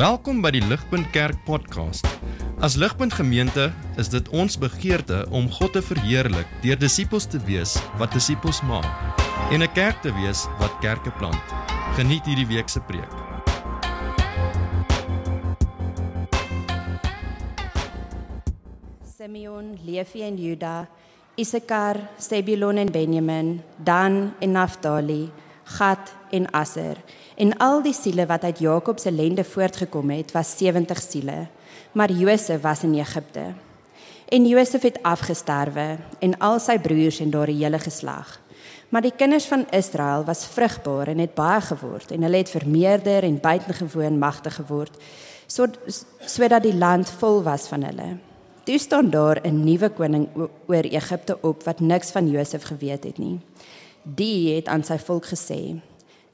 Welkom by die Ligpunt Kerk podcast. As Ligpunt Gemeente is dit ons begeerte om God te verheerlik deur disippels te wees wat disippels maak en 'n kerk te wees wat kerke plant. Geniet hierdie week se preek. Simeon, Levi en Juda, Issachar, Zebulon en Benjamin, Dan en Naphtali, Gad en Aser. En al die siele wat uit Jakob se lende voortgekom het, was 70 siele. Maar Josef was in Egipte. En Josef het afgesterwe en al sy broers en daar 'n hele geslag. Maar die kinders van Israel was vrugbaar en het baie geword en hulle het vermeerder en buitengewoon magtig geword sodat die land vol was van hulle. Toe staan daar 'n nuwe koning oor Egipte op wat niks van Josef geweet het nie. Die het aan sy volk gesê: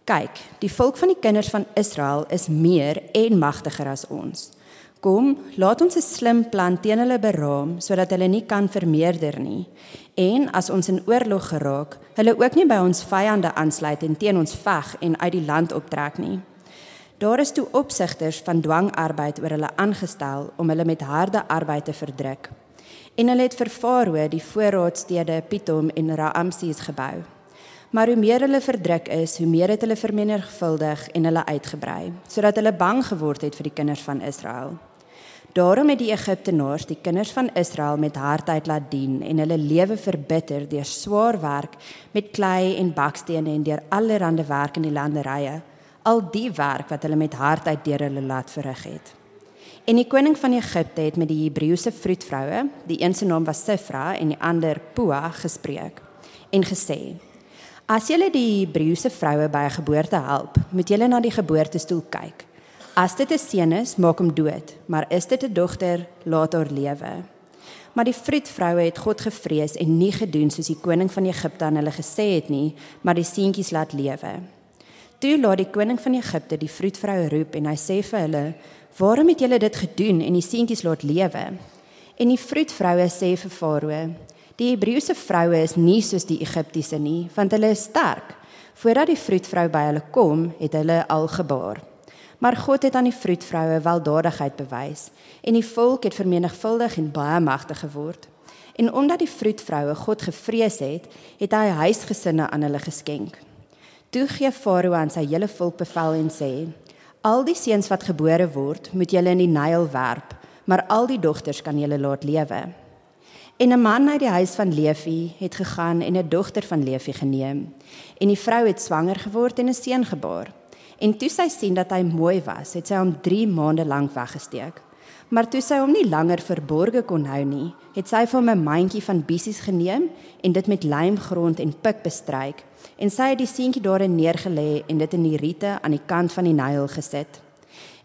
"Kyk, die volk van die kinders van Israel is meer en magtiger as ons. Kom, laat ons 'n slim plan teen hulle beraam sodat hulle nie kan vermeerder nie. En as ons in oorlog geraak, hulle ook nie by ons vyande aansluit en teen ons veg en uit die land optrek nie." Daar is toe opsigters van dwangarbeid oor hulle aangestel om hulle met harde arbeid te verdruk. En hulle het vir Farao die voorraadstede Pithom en Raamses gebou. Maar hoe meer hulle verdruk is, hoe meer het hulle vermenigvuldig en hulle uitgebrei, sodat hulle bang geword het vir die kinders van Israel. Daarom het die Egiptenaars die kinders van Israel met hardheid laat dien en hulle lewe verbitter deur swaar werk met klei en bakstene en deur allerlei werk in die landerye al die werk wat hulle met hardheid deur hulle laat verrig het. En die koning van Egipte het met die Hebreëse vroedvroue, die een se naam was Sifra en die ander Pua, gespreek en gesê: As julle die Hebreëse vroue by 'n geboorte help, moet julle na die geboortestoel kyk. As dit 'n seun is, maak hom dood, maar is dit 'n dogter, laat haar lewe. Maar die vroedvroue het God gevrees en nie gedoen soos die koning van Egipte aan hulle gesê het nie, maar die seentjies laat lewe. Toe laat die koning van Egipte die vroedvroue roep en hy sê vir hulle: "Waarom het julle dit gedoen en die seentjies laat lewe?" En die vroedvroue sê vir Farao: "Die Hebreëse vroue is nie soos die Egiptiese nie, want hulle is sterk. Voordat die vroedvrou by hulle kom, het hulle al gebaar." Maar God het aan die vroedvroue weldadigheid bewys en die volk het vermenigvuldig en baie magtig geword. En omdat die vroedvroue God gevrees het, het hy huisgesinne aan hulle geskenk. Toe gee Farao aan sy hele volk bevel en sê: Al die seuns wat gebore word, moet julle in die Nyl werp, maar al die dogters kan julle laat lewe. En 'n man uit die huis van Levi het gegaan en 'n dogter van Levi geneem. En die vrou het swanger geword en 'n seun gebaar. En toe sy sien dat hy mooi was, het sy hom 3 maande lank weggesteek. Maar toe sy hom nie langer verborge kon hou nie, het sy vir hom 'n mandjie van bissies geneem en dit met lijmgrond en pik bestryk en sy het die seentjie daarin neergelê en dit in die riete aan die kant van die Nyl gesit.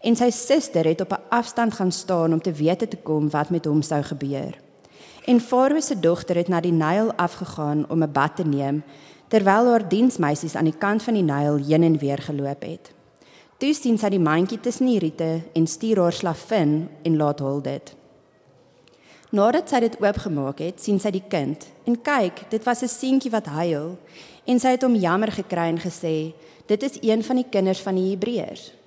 En sy suster het op 'n afstand gaan staan om te weet te kom wat met hom sou gebeur. En Farao se dogter het na die Nyl afgegaan om 'n bad te neem terwyl haar diensmeisies aan die kant van die Nyl heen en weer geloop het. Toe sien sy die mandjie tussen die riete en stuur haar slavin en laat hol dit. Nadat sy dit oopgemaak het, sien sy die kind en kyk, dit was 'n seentjie wat huil en sy het hom jammer gekry en gesê dit is een van die kinders van die Hebreërs.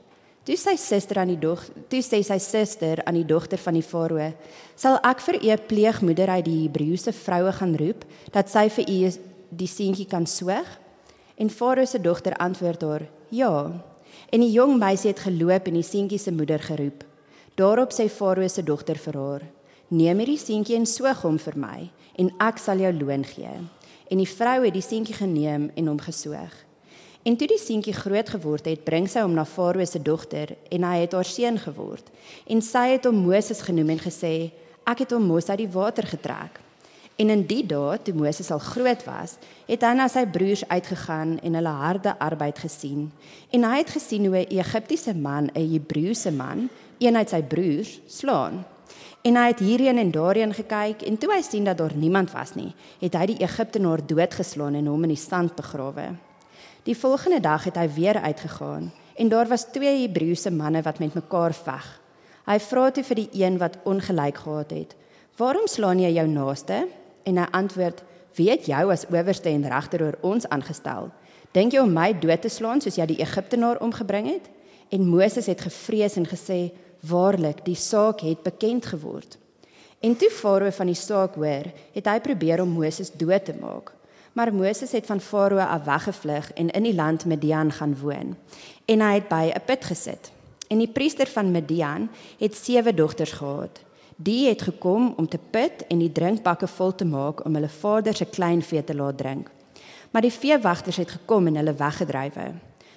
Toe sy suster aan die dog, toe sê sy suster aan die dogter van die farao, sal ek vir u pleegmoeder uit die Hebreëse vroue gaan roep dat sy vir u die seentjie kan soeg? En farao se dogter antwoord haar: Ja. En die jong meisie het geloop en die seentjie se moeder geroep. Daarop sê farao se dogter vir haar: Neem hierdie seentjie en soeg hom vir my en ek sal jou loon gee en die vrou het die seentjie geneem en hom gesoog. En toe die seentjie groot geword het, bring sy hom na Farao se dogter en hy het haar seun geword. En sy het hom Moses genoem en gesê: "Ek het hom mos uit die water getrek." En in die dae toe Moses al groot was, het hy na sy broers uitgegaan en hulle harde arbeid gesien. En hy het gesien hoe 'n Egiptiese man 'n Hebreëse man, een uit sy broers, slaan. En hy het hierheen en daarheen gekyk en toe hy sien dat daar niemand was nie, het hy die Egiptenaar doodgeslaan en hom in die sand begrawe. Die volgende dag het hy weer uitgegaan en daar was twee Hebreëse manne wat met mekaar veg. Hy vra toe vir die een wat ongelyk gehad het: "Waarom slaan jy jou naaste?" En hy antwoord: "Wie het jou as owerste en regter oor ons aangestel? Dink jy om my dood te slaan soos jy die Egiptenaar omgebring het?" En Moses het gevrees en gesê: "Waarlik, die saak het bekend geword." En toe Farao van die saak hoor, het hy probeer om Moses dood te maak. Maar Moses het van Farao af weggevlug en in die land Midian gaan woon. En hy het by 'n put gesit. En die priester van Midian het sewe dogters gehad. Die het gekom om te put en die drinkbakke vol te maak om hulle vader se kleinvee te laat drink. Maar die veewagters het gekom en hulle weggedrywe.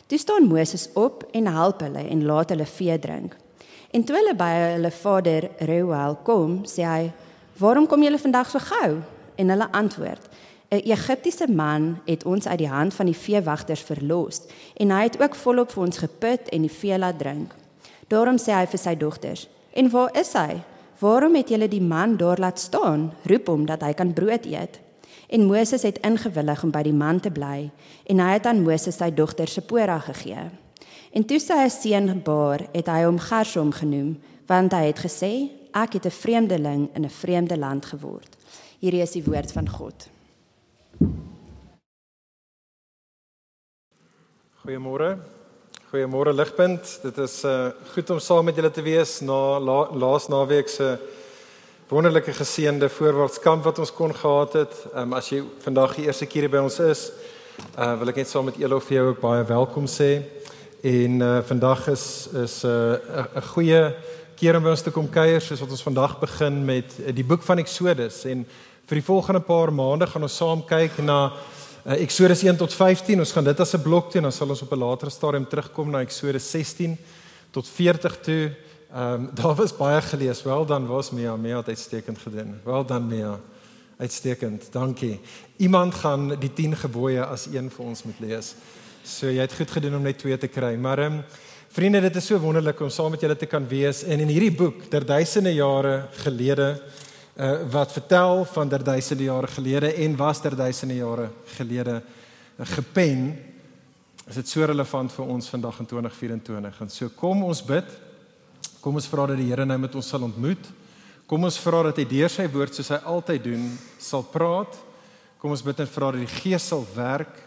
Toe staan Moses op en help hulle en laat hulle vee drink. En toe hulle by hulle vader Reuel kom, sê hy: "Waarom kom julle vandag so gou?" En hulle antwoord: 'n Egiptiese man het ons uit die hand van die veewagters verlos en hy het ook volop vir ons geput en die vee laat drink. Daarom sê hy vir sy dogters: "En waar is hy? Waarom het julle die man daar laat staan? Roep hom dat hy kan brood eet." En Moses het ingewillig om by die man te bly en hy het aan Moses sy dogter Sipora gegee. En toe sy 'n seun gebaar, het hy hom Gershom genoem, want hy het gesê ek het 'n vreemdeling in 'n vreemde land geword. Hierdie is die woord van God. Goeiemôre. Goeiemôre Ligpunt. Dit is uh goed om saam met julle te wees na la, laas naweek se wonderlike geseënde voorwaartskamp wat ons kon gehad het. Ehm um, as jy vandag die eerste keer by ons is, uh wil ek net saam met Elof vir jou ook baie welkom sê. En uh vandag is is 'n uh, 'n goeie keer om by ons te kom kuier soos wat ons vandag begin met uh, die boek van Eksodus en vir die volgende paar maande gaan ons saam kyk na Eksodus 1 tot 15. Ons gaan dit as 'n blok doen, dan sal ons op 'n later stadium terugkom na Eksodus 16 tot 40 toe. Ehm um, daar was baie gelees. Wel dan was Mia, Mia het uitstekend gedoen. Wel dan Mia. Uitstekend. Dankie. Iemand gaan die 10 gebooie as een vir ons moet lees. So jy het goed gedoen om net twee te kry. Maar ehm um, vriende, dit is so wonderlik om saam met julle te kan wees en in hierdie boek ter duisende jare gelede uh, wat vertel van der duisende jare gelede en was ter duisende jare gelede uh, gepen. Is dit so relevant vir ons vandag in 2024? En so kom ons bid. Kom ons vra dat die Here nou met ons sal ontmoet. Kom ons vra dat hy deur sy woord soos hy altyd doen sal praat. Kom ons bid en vra dat die Gees sal werk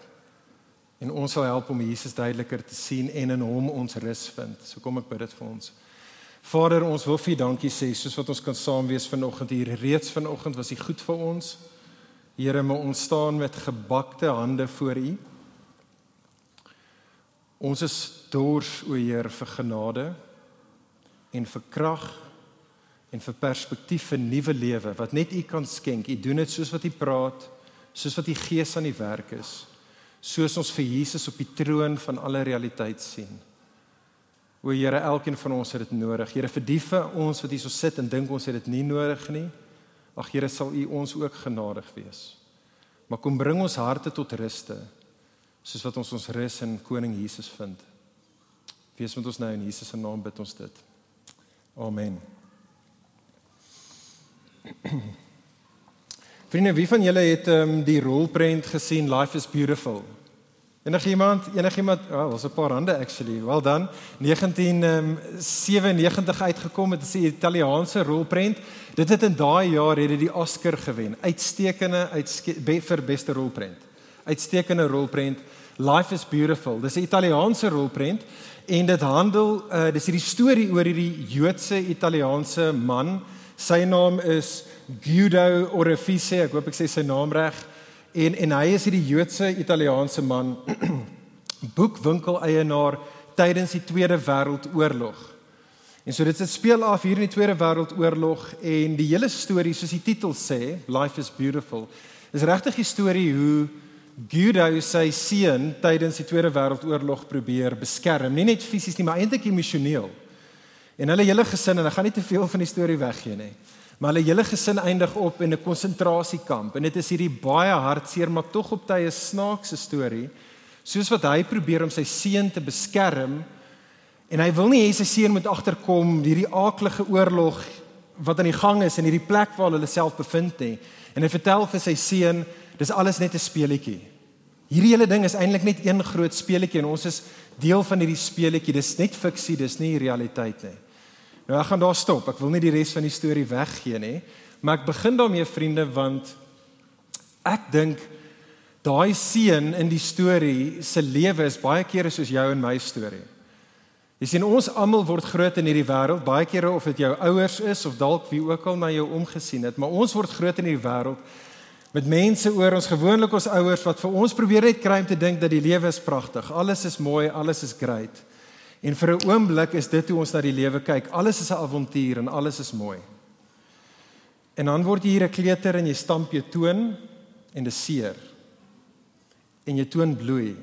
en ons sal help om Jesus duideliker te sien en in hom ons rus vind. So kom ek bid dit vir ons. Vader, ons wil vir dankie sê soos wat ons kan saam wees vanoggend hier. Reeds vanoggend was U goed vir ons. Here, maar ons staan met gebakte hande voor U. Ons is dors o Heer vir genade en vir krag en vir perspektief vir nuwe lewe wat net U kan skenk. U doen dit soos wat U praat, soos wat U Gees aan die werk is, soos ons vir Jesus op die troon van alle realiteit sien. O Here, elkeen van ons het dit nodig. Here, vir die van ons wat hier so sit en dink ons het dit nie nodig nie, ag Here, sal U ons ook genadig wees. Maar kom bring ons harte tot ruste, soos wat ons ons rus in koning Jesus vind. Wees met ons nou in Jesus se naam bid ons dit. Amen. Vriende, wie van julle het ehm um, die rolprent gesien Life is Beautiful? Enigiemand? Enigiemand? Ja, oh, was 'n paar hande actually. Wel dan, 1997 um, uitgekom met 'n Italiaanse rolprent. Dit het in daai jaar het dit die Oscar gewen. Uitstekende uitske vir beste rolprent. Uitstekende rolprent. Life is Beautiful. Dis 'n Italiaanse rolprent en dit handel uh dis hierdie storie oor hierdie Joodse Italiaanse man. Sy naam is Guido Orefice. Ek hoop ek sê sy naam reg. En en hy is hierdie Joodse Italiaanse man boekwinkel eienaar tydens die Tweede Wêreldoorlog. En so dit se speel af hier in die Tweede Wêreldoorlog en die hele storie soos die titel sê, Life is Beautiful. Is regtig 'n storie hoe Guido sy seun tydens die Tweede Wêreldoorlog probeer beskerm, nie net fisies nie, maar eintlik emosioneel. En hulle hele gesin en ek gaan nie te veel van die storie weggee nie. Maar hulle hele gesin eindig op in 'n konsentrasiekamp en dit is hierdie baie hartseer maar tog op tye snaakse storie, soos wat hy probeer om sy seun te beskerm en hy wil nie hê sy seun moet agterkom hierdie aaklige oorlog wat aan die gang is in hierdie plek waar hulle self bevind nie. En hy vertel vir sy seun dis alles net 'n speletjie. Hierdie hele ding is eintlik net een groot speletjie en ons is deel van hierdie speletjie. Dis net fiksie, dis nie realiteit nie. Nou ek gaan daar stop. Ek wil nie die res van die storie weggee nie, maar ek begin daarmee vriende want ek dink daai seun in die storie se lewe is baie kere soos jou en my storie. Jy sien ons almal word groot in hierdie wêreld, baie kere of dit jou ouers is of dalk wie ook al na jou omgesien het, maar ons word groot in hierdie wêreld met mense oor ons gewoonlik ons ouers wat vir ons probeer net kry om te dink dat die lewe is pragtig. Alles is mooi, alles is great. En vir 'n oomblik is dit hoe ons na die lewe kyk. Alles is 'n avontuur en alles is mooi. En dan word jy hier 'n kleuter en jy stamp jou toon en dit seer. En jou toon bloei.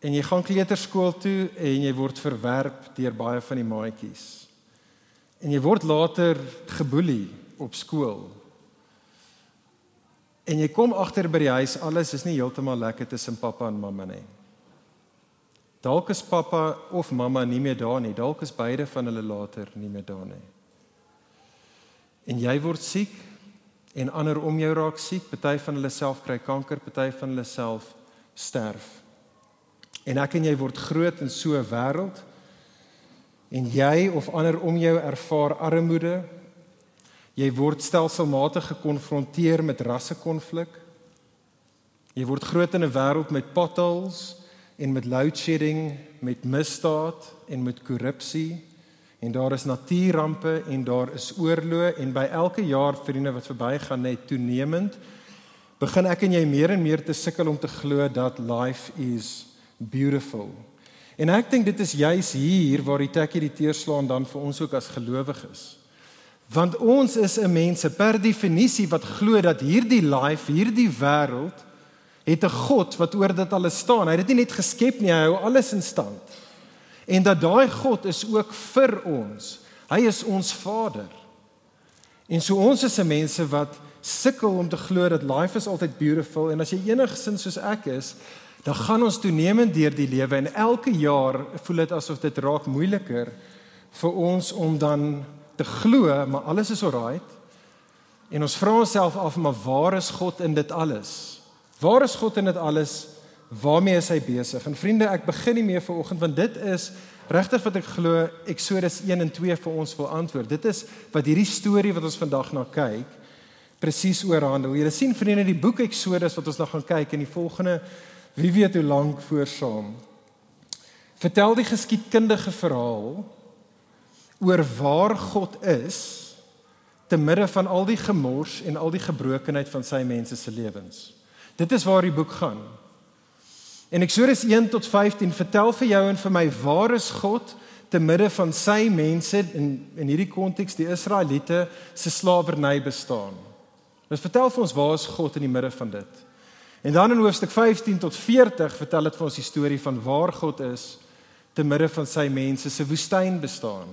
En jy gaan kleuterskool toe en jy word verwerp deur baie van die maatjies. En jy word later geboelie op skool En jy kom agter by die huis, alles is nie heeltemal lekker tussen pappa en mamma nie. Dalk is pappa of mamma nie meer daar nie. Dalk is beide van hulle later nie meer daar nie. En jy word siek en ander om jou raak siek. Party van hulle self kry kanker, party van hulle self sterf. En ek en jy word groot in so 'n wêreld. En jy of ander om jou ervaar armoede, Jy word stelselmatig gekonfronteer met rassekonflik. Jy word groot in 'n wêreld met potholes en met load shedding, met misdaad en met korrupsie. En daar is natuurrampe en daar is oorloë en by elke jaar vriende wat verbygaan net toenemend begin ek en jy meer en meer te sukkel om te glo dat life is beautiful. En ek dink dit is juis hier waar die tekkie die teerslaan dan vir ons ook as gelowiges. Want ons is 'n mense per definisie wat glo dat hierdie life, hierdie wêreld het 'n God wat oor dit alles staan. Hy het dit nie net geskep nie, hy hou alles in stand. En dat daai God is ook vir ons. Hy is ons Vader. En so ons is 'n mense wat sukkel om te glo dat life is altyd beautiful en as jy enigsins soos ek is, dan gaan ons toenemend deur die lewe en elke jaar voel dit asof dit raak moeiliker vir ons om dan te glo, maar alles is alright. En ons vra onsself af, maar waar is God in dit alles? Waar is God in dit alles? Waarmee is hy besig? En vriende, ek begin nie meer vanoggend want dit is regtig wat ek glo Eksodus 1 en 2 vir ons wil antwoord. Dit is wat hierdie storie wat ons vandag na kyk presies oor handel. Julle sien vriende die boek Eksodus wat ons nou gaan kyk in die volgende wie weet hoe lank voor saam. Vertel die geskiedkundige verhaal oor waar God is te midde van al die gemors en al die gebrokenheid van sy mense se lewens. Dit is waar die boek gaan. En Eksodus 1 tot 15 vertel vir jou en vir my waar is God te midde van sy mense in in hierdie konteks die Israeliete se slawerny bestaan. Dit vertel vir ons waar is God in die midde van dit. En dan in hoofstuk 15 tot 40 vertel dit vir ons die storie van waar God is te midde van sy mense se woestyn bestaan.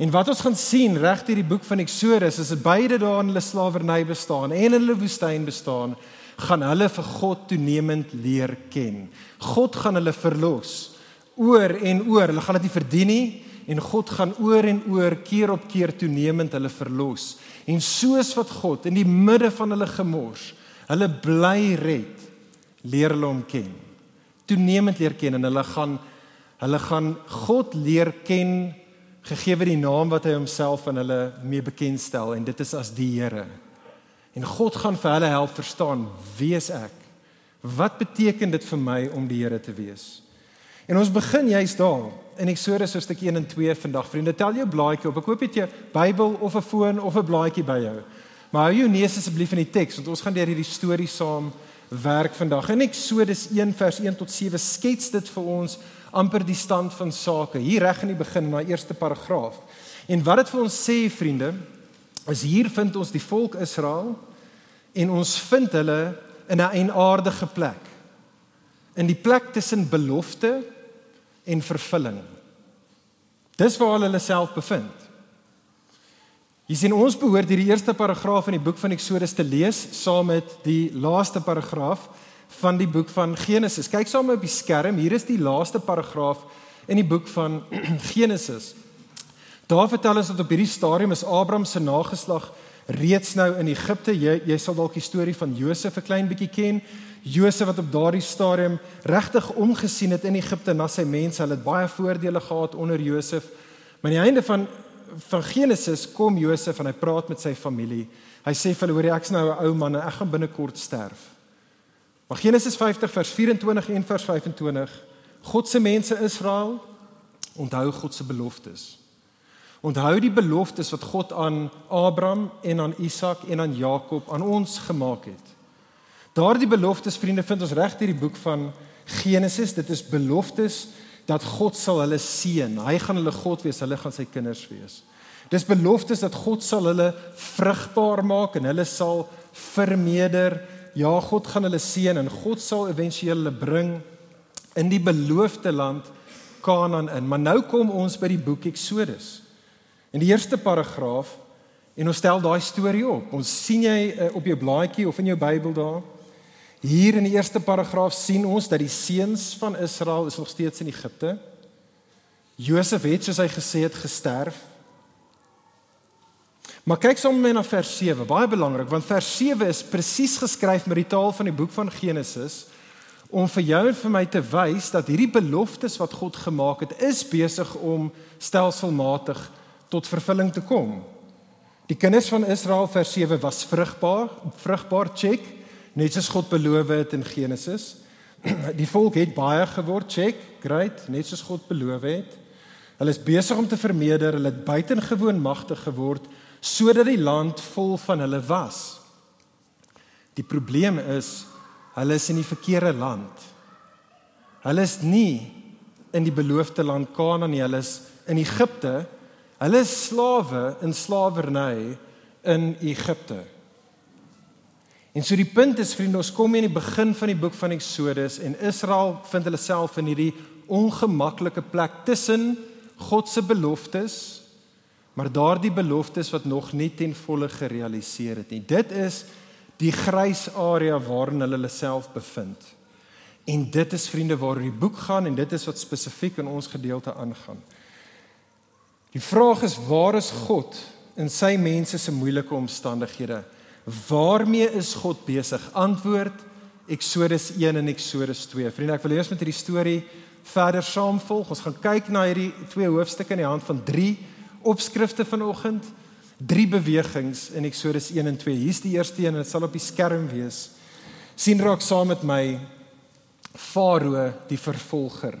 En wat ons gaan sien reg deur die boek van Eksodus is dat beide daar in hulle slawerny bestaan en in hulle woestyn bestaan, gaan hulle vir God toenemend leer ken. God gaan hulle verlos oor en oor. Hulle gaan dit nie verdien nie en God gaan oor en oor keer op keer toenemend hulle verlos. En soos wat God in die midde van hulle gemors, hulle bly red, leer hulle hom ken. Toenemend leer ken en hulle gaan hulle gaan God leer ken gegee die naam wat hy homself aan hulle mee bekendstel en dit is as die Here. En God gaan vir hulle help verstaan wie ek? Wat beteken dit vir my om die Here te wees? En ons begin juist daar in Eksodus hoofstuk 1 en 2 vandag. Vriende, tel jou blaadjie op. Ek hoop jy 'n Bybel of 'n foon of 'n blaadjie by jou. Maar hou jou neus asseblief in die teks want ons gaan deur hierdie storie saam werk vandag. In Eksodus 1 vers 1 tot 7 skets dit vir ons amper die stand van sake hier reg in die begin in daai eerste paragraaf. En wat dit vir ons sê vriende, is hier vind ons die volk Israel en ons vind hulle in 'n eienaardige plek. In die plek tussen belofte en vervulling. Dis waar hulle self bevind. Jy sien ons behoort hierdie eerste paragraaf in die boek van Eksodus te lees saam met die laaste paragraaf van die boek van Genesis. Kyk saam op die skerm. Hier is die laaste paragraaf in die boek van Genesis. Daar vertel ons dat op hierdie stadium is Abraham se nageslag reeds nou in Egipte. Jy jy sal dalk die storie van Josef 'n klein bietjie ken. Josef wat op daardie stadium regtig omgesien het in Egipte na sy mense. Hulle het baie voordele gehad onder Josef. Maar aan die einde van van Genesis kom Josef en hy praat met sy familie. Hy sê vir hulle: "Hoor, ek's nou 'n ou man en ek gaan binnekort sterf." Maar Genesis 50 vers 24 en vers 25 God se mense Israel, onthou God se beloftes. Onthou die beloftes wat God aan Abraham en aan Isak en aan Jakob aan ons gemaak het. Daardie beloftes vriende vind ons reg deur die boek van Genesis. Dit is beloftes dat God sal hulle seën. Hy gaan hulle God wees, hulle gaan sy kinders wees. Dis beloftes dat God sal hulle vrugbaar maak en hulle sal vermeerder. Ja, God gaan hulle seën en God sal éventueel hulle bring in die beloofde land Kanaan in. Maar nou kom ons by die boek Eksodus. In die eerste paragraaf en ons stel daai storie op. Ons sien jy uh, op jou blaadjie of in jou Bybel daar. Hier in die eerste paragraaf sien ons dat die seuns van Israel is nog steeds in Egipte. Josef het soos hy gesê het gesterf. Maar kyk my na vers 7, baie belangrik want vers 7 is presies geskryf met die taal van die boek van Genesis om vir jou en vir my te wys dat hierdie beloftes wat God gemaak het, is besig om stelselmatig tot vervulling te kom. Die kinders van Israel vers 7 was vrugbaar, vrugbaar check net soos God beloof het in Genesis. Die volk het baie geword, check, great, net soos God beloof het. Hulle is besig om te vermeerder, hulle het buitengewoon magtig geword sodat die land vol van hulle was. Die probleem is hulle is in die verkeerde land. Hulle is nie in die beloofde land Kanaan nie, hulle is in Egipte. Hulle is slawe in slawerny in Egipte. En so die punt is vriende, ons kom hier in die begin van die boek van Eksodus en Israel vind hulle self in hierdie ongemaklike plek tussen God se beloftes maar daardie beloftes wat nog nie ten volle gerealiseer het nie. Dit is die grys area waarin hulle hulle self bevind. En dit is vriende waaroor die boek gaan en dit is wat spesifiek in ons gedeelte aangaan. Die vraag is waar is God in sy mense se moeilike omstandighede? Waarmee is God besig? Antwoord Eksodus 1 en Eksodus 2. Vriende, ek wil eers met hierdie storie verder saamvolg. Ons gaan kyk na hierdie twee hoofstukke in die hand van 3 opskrifte vanoggend. Drie bewegings in Eksodus 1 en 2. Hier's die eerste een en dit sal op die skerm wees. sien raak saam met my Farao die vervolger.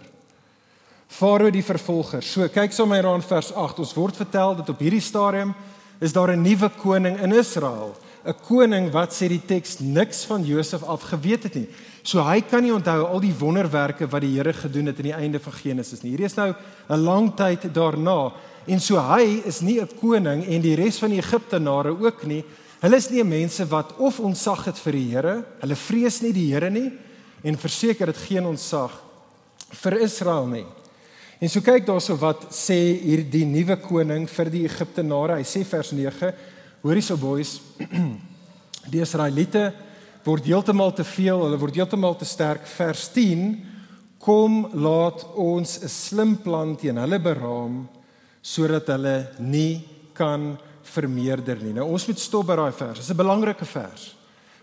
Farao die vervolger. So kyk met my aan vers 8. Ons word vertel dat op hierdie stadium is daar 'n nuwe koning in Israel. 'n koning wat sê die teks niks van Josef af geweet het nie. So hy kan nie onthou al die wonderwerke wat die Here gedoen het aan die einde van Genesis nie. Hierdie is nou 'n lang tyd daarna en so hy is nie 'n koning en die res van die Egiptenare ook nie. Hulle is nie mense wat of ontsag het vir die Here, hulle vrees nie die Here nie en verseker dit geen ontsag vir Israel nie. En so kyk daarso wat sê hierdie nuwe koning vir die Egiptenare. Hy sê vers Hoorie so boys. Die Israeliete word heeltemal te veel, hulle word heeltemal te sterk. Vers 10: Kom laat ons 'n slim plan teen hulle beraam sodat hulle nie kan vermeerder nie. Nou ons moet stop by daai vers. Dit is 'n belangrike vers.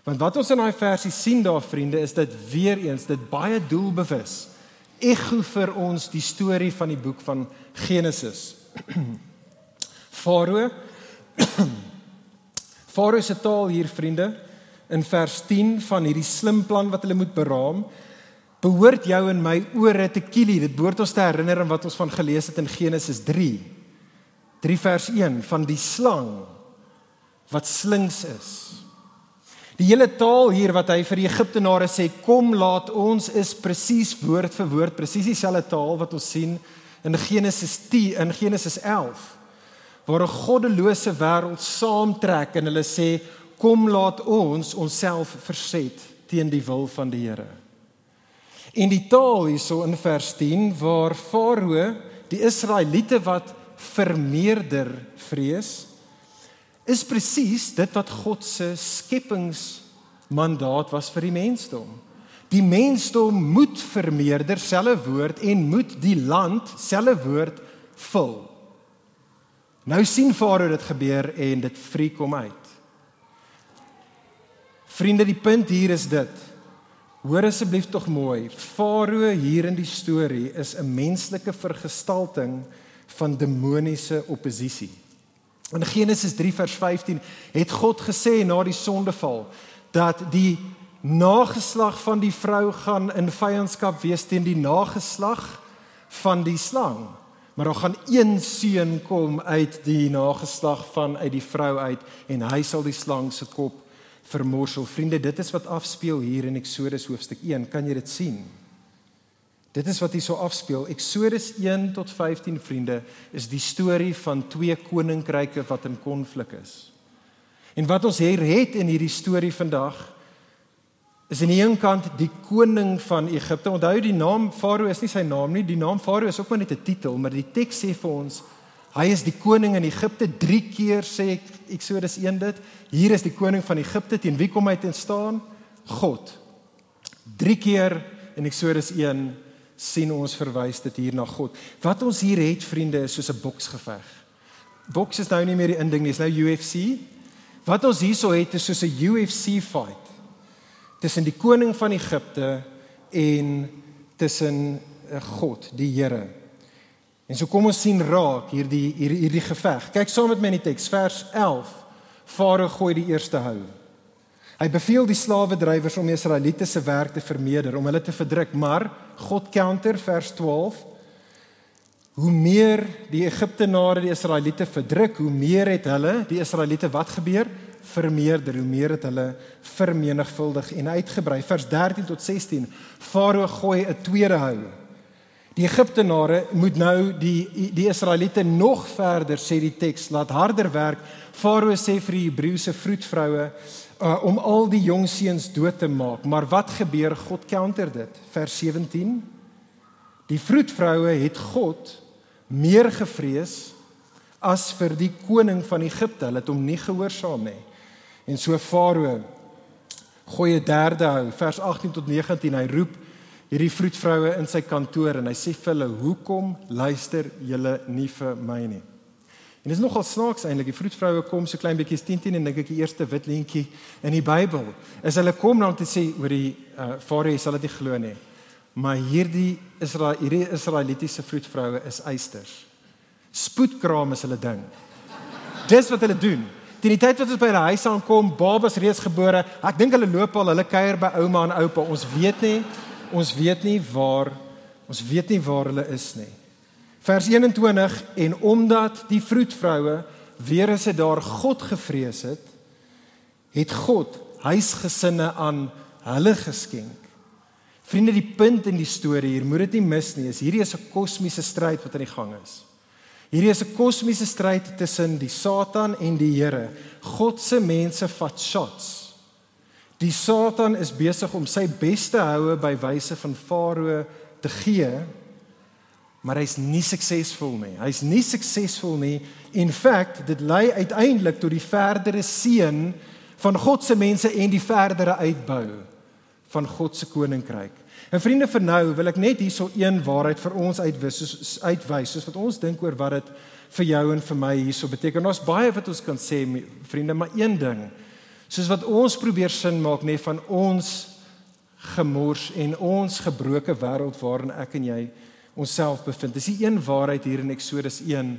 Want wat ons in daai versie sien daar vriende is dit weer eens dit baie doelbewus. Ego vir ons die storie van die boek van Genesis. Farao Farao se taal hier vriende in vers 10 van hierdie slim plan wat hulle moet beraam behoort jou en my ore te kilie. Dit behoort ons te herinner aan wat ons van gelees het in Genesis 3. 3 vers 1 van die slang wat slinks is. Die hele taal hier wat hy vir die Egiptenare sê kom laat ons is presies woord vir woord presies dieselfde taal wat ons sien in Genesis 10 in Genesis 11 waar 'n goddelose wêreld saamtrek en hulle sê kom laat ons onsself verset teen die wil van die Here. En die taal hierso in vers 10 waar Farao die Israeliete wat vermeerder vrees is presies dit wat God se skepingsmandaat was vir die mensdom. Die mensdom moet vermeerder, selfe woord en moet die land selfe woord vul. Nou sien Farao dit gebeur en dit freak hom uit. Vriende, die punt hier is dit. Hoor asseblief tog mooi. Farao hier in die storie is 'n menslike vergestalting van demoniese oppositie. In Genesis 3 vers 15 het God gesê na die sondeval dat die nageslag van die vrou gaan in vyandskap wees teen die nageslag van die slang. Maar daar gaan een seun kom uit die nageslag van uit die vrou uit en hy sal die slang se kop vermorsel. Vriende, dit is wat afspeel hier in Eksodus hoofstuk 1. Kan jy dit sien? Dit is wat hier so afspeel. Eksodus 1 tot 15 vriende is die storie van twee koninkryke wat in konflik is. En wat ons hier het in hierdie storie vandag is aan die een kant die koning van Egipte. Onthou die naam Farao is nie sy naam nie. Die naam Farao is ook maar net 'n titel, maar die teks sê vir ons hy is die koning in Egipte. 3 keer sê Eksodus 1 dit. Hier is die koning van Egipte. Teen wie kom hy te staan? God. 3 keer in Eksodus 1 sien ons verwys dit hier na God. Wat ons hier het vriende is soos 'n boksgeveg. Boks is nou nie meer die inding nie, is nou UFC. Wat ons hierso het is soos 'n UFC fight tussen die koning van Egipte en tussen eh, God, die Here. En so kom ons sien raak hierdie hierdie hierdie geveg. Kyk saam met my in die teks vers 11. Farao gooi die eerste hou. Hy beveel die slawe drywers om Israeliete se werk te vermeerder, om hulle te verdruk, maar God counter vers 12. Hoe meer die Egiptenare die Israeliete verdruk, hoe meer het hulle die Israeliete wat gebeur? Vermeerder, hoe meer het hulle vermenigvuldig en uitgebrei. Vers 13 tot 16. Farao gooi 'n tweede hou. Die Egiptenare moet nou die die Israeliete nog verder sê die teks laat harder werk. Farao sê vir die Hebreëse vroedvroue uh, om al die jong seuns dood te maak. Maar wat gebeur? God counter dit. Vers 17. Die vroedvroue het God meer gevrees as vir die koning van Egipte. Hulle het hom nie gehoorsaam nie. En so Farao gooi 'n derde hou, vers 18 tot 19. Hy roep hierdie vroedvroue in sy kantoor en hy sê vir hulle: "Hoekom luister julle nie vir my nie?" En dis nogal snaaks eintlik. Die vroedvroue kom so klein bietjie 10 10 en dink ek die eerste wit lintjie in die Bybel. Is hulle kom dan te sê oor die uh Farao sal dit nie glo nie. Maar hierdie Israel hierdie Israelitiese vroedvroue is eisters. Spoedkraam is hulle ding. Dis wat hulle doen. Teen die tyd wat ons by hulle huis aankom, babas reeds gebore. Ek dink hulle loop al, hulle kuier by ouma en oupa. Ons weet nie, ons weet nie waar ons weet nie waar hulle is nie. Vers 21 en omdat die vroedvroue weer as dit daar God gevrees het, het God huisgesinne aan hulle geskenk. Vriende, die punt in die storie hier, moet dit nie mis nie, is hierdie is 'n kosmiese stryd wat aan die gang is. Hierdie is 'n kosmiese stryd tussen die Satan en die Here. God se mense vat shots. Die Satan is besig om sy beste houe by wyse van Farao te gee maar hy's nie suksesvol nie. Hy's nie suksesvol nie. In feite, dit lei uiteindelik tot die verdere seën van God se mense en die verdere uitbou van God se koninkryk. En vriende, vir nou wil ek net hierso een waarheid vir ons uitwys, soos uitwys, soos wat ons dink oor wat dit vir jou en vir my hierso beteken. Ons baie wat ons kan sê, vriende, maar een ding, soos wat ons probeer sin maak nê van ons gemors en ons gebroke wêreld waarin ek en jy onsself bevind. Dis die een waarheid hier in Eksodus 1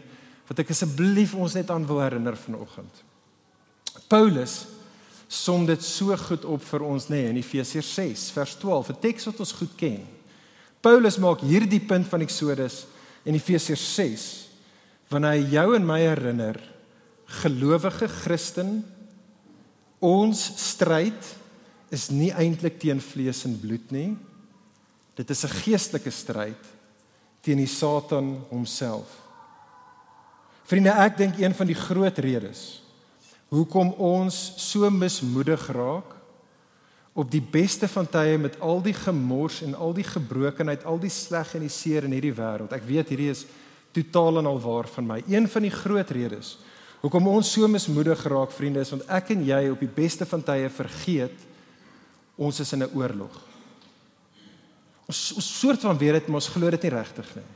wat ek asseblief ons net aan wil herinner vanoggend. Paulus som dit so goed op vir ons nê nee, in Efesiërs 6 vers 12, 'n teks wat ons goed ken. Paulus maak hierdie punt van Eksodus in Efesiërs 6 wanneer hy jou en my herinner gelowige Christen ons stryd is nie eintlik teen vlees en bloed nie. Dit is 'n geestelike stryd teen die Satan homself. Vriende, ek dink een van die groot redes hoekom ons so mismoedig raak op die beste van tye met al die gemors en al die gebrokenheid, al die sleg en die seer in hierdie wêreld. Ek weet hierdie is totaal en al waar van my. Een van die groot redes hoekom ons so mismoedig raak, vriende, is want ek en jy op die beste van tye vergeet ons is in 'n oorlog. Ons ons soort van weet dit, maar ons glo dit nie regtig nie.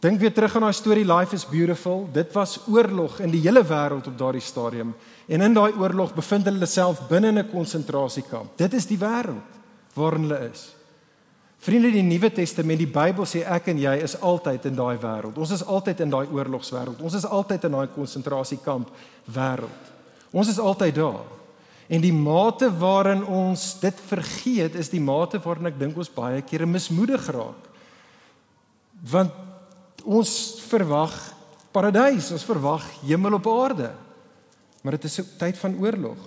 Dink weer terug aan daai storie Life is Beautiful. Dit was oorlog in die hele wêreld op daardie stadium. En in daai oorlog bevind hulle self binne 'n konsentrasiekamp. Dit is die wêreld waarin hulle is. Vriende, die Nuwe Testament, die Bybel sê ek en jy is altyd in daai wêreld. Ons is altyd in daai oorlogswêreld. Ons is altyd in daai konsentrasiekamp wêreld. Ons is altyd daar. En die mate waarin ons dit vergeet, is die mate waarin ek dink ons baie kere mismoedig raak. Want ons verwag paradys, ons verwag hemel op aarde. Maar dit is 'n tyd van oorlog.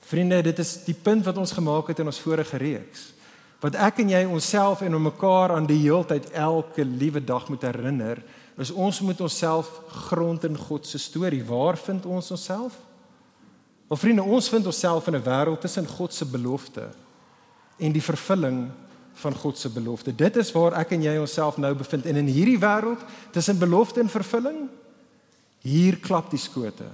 Vriende, dit is die punt wat ons gemaak het in ons vorige reeks. Wat ek en jy onsself en mekaar aan die heeltyd elke liewe dag moet herinner, is ons moet onsself grond in God se storie. Waar vind ons onsself? Wel vriende, ons vind onsself in 'n wêreld tussen God se belofte en die vervulling van God se belofte. Dit is waar ek en jy onsself nou bevind en in hierdie wêreld tussen belofte en vervulling hier klap die skote.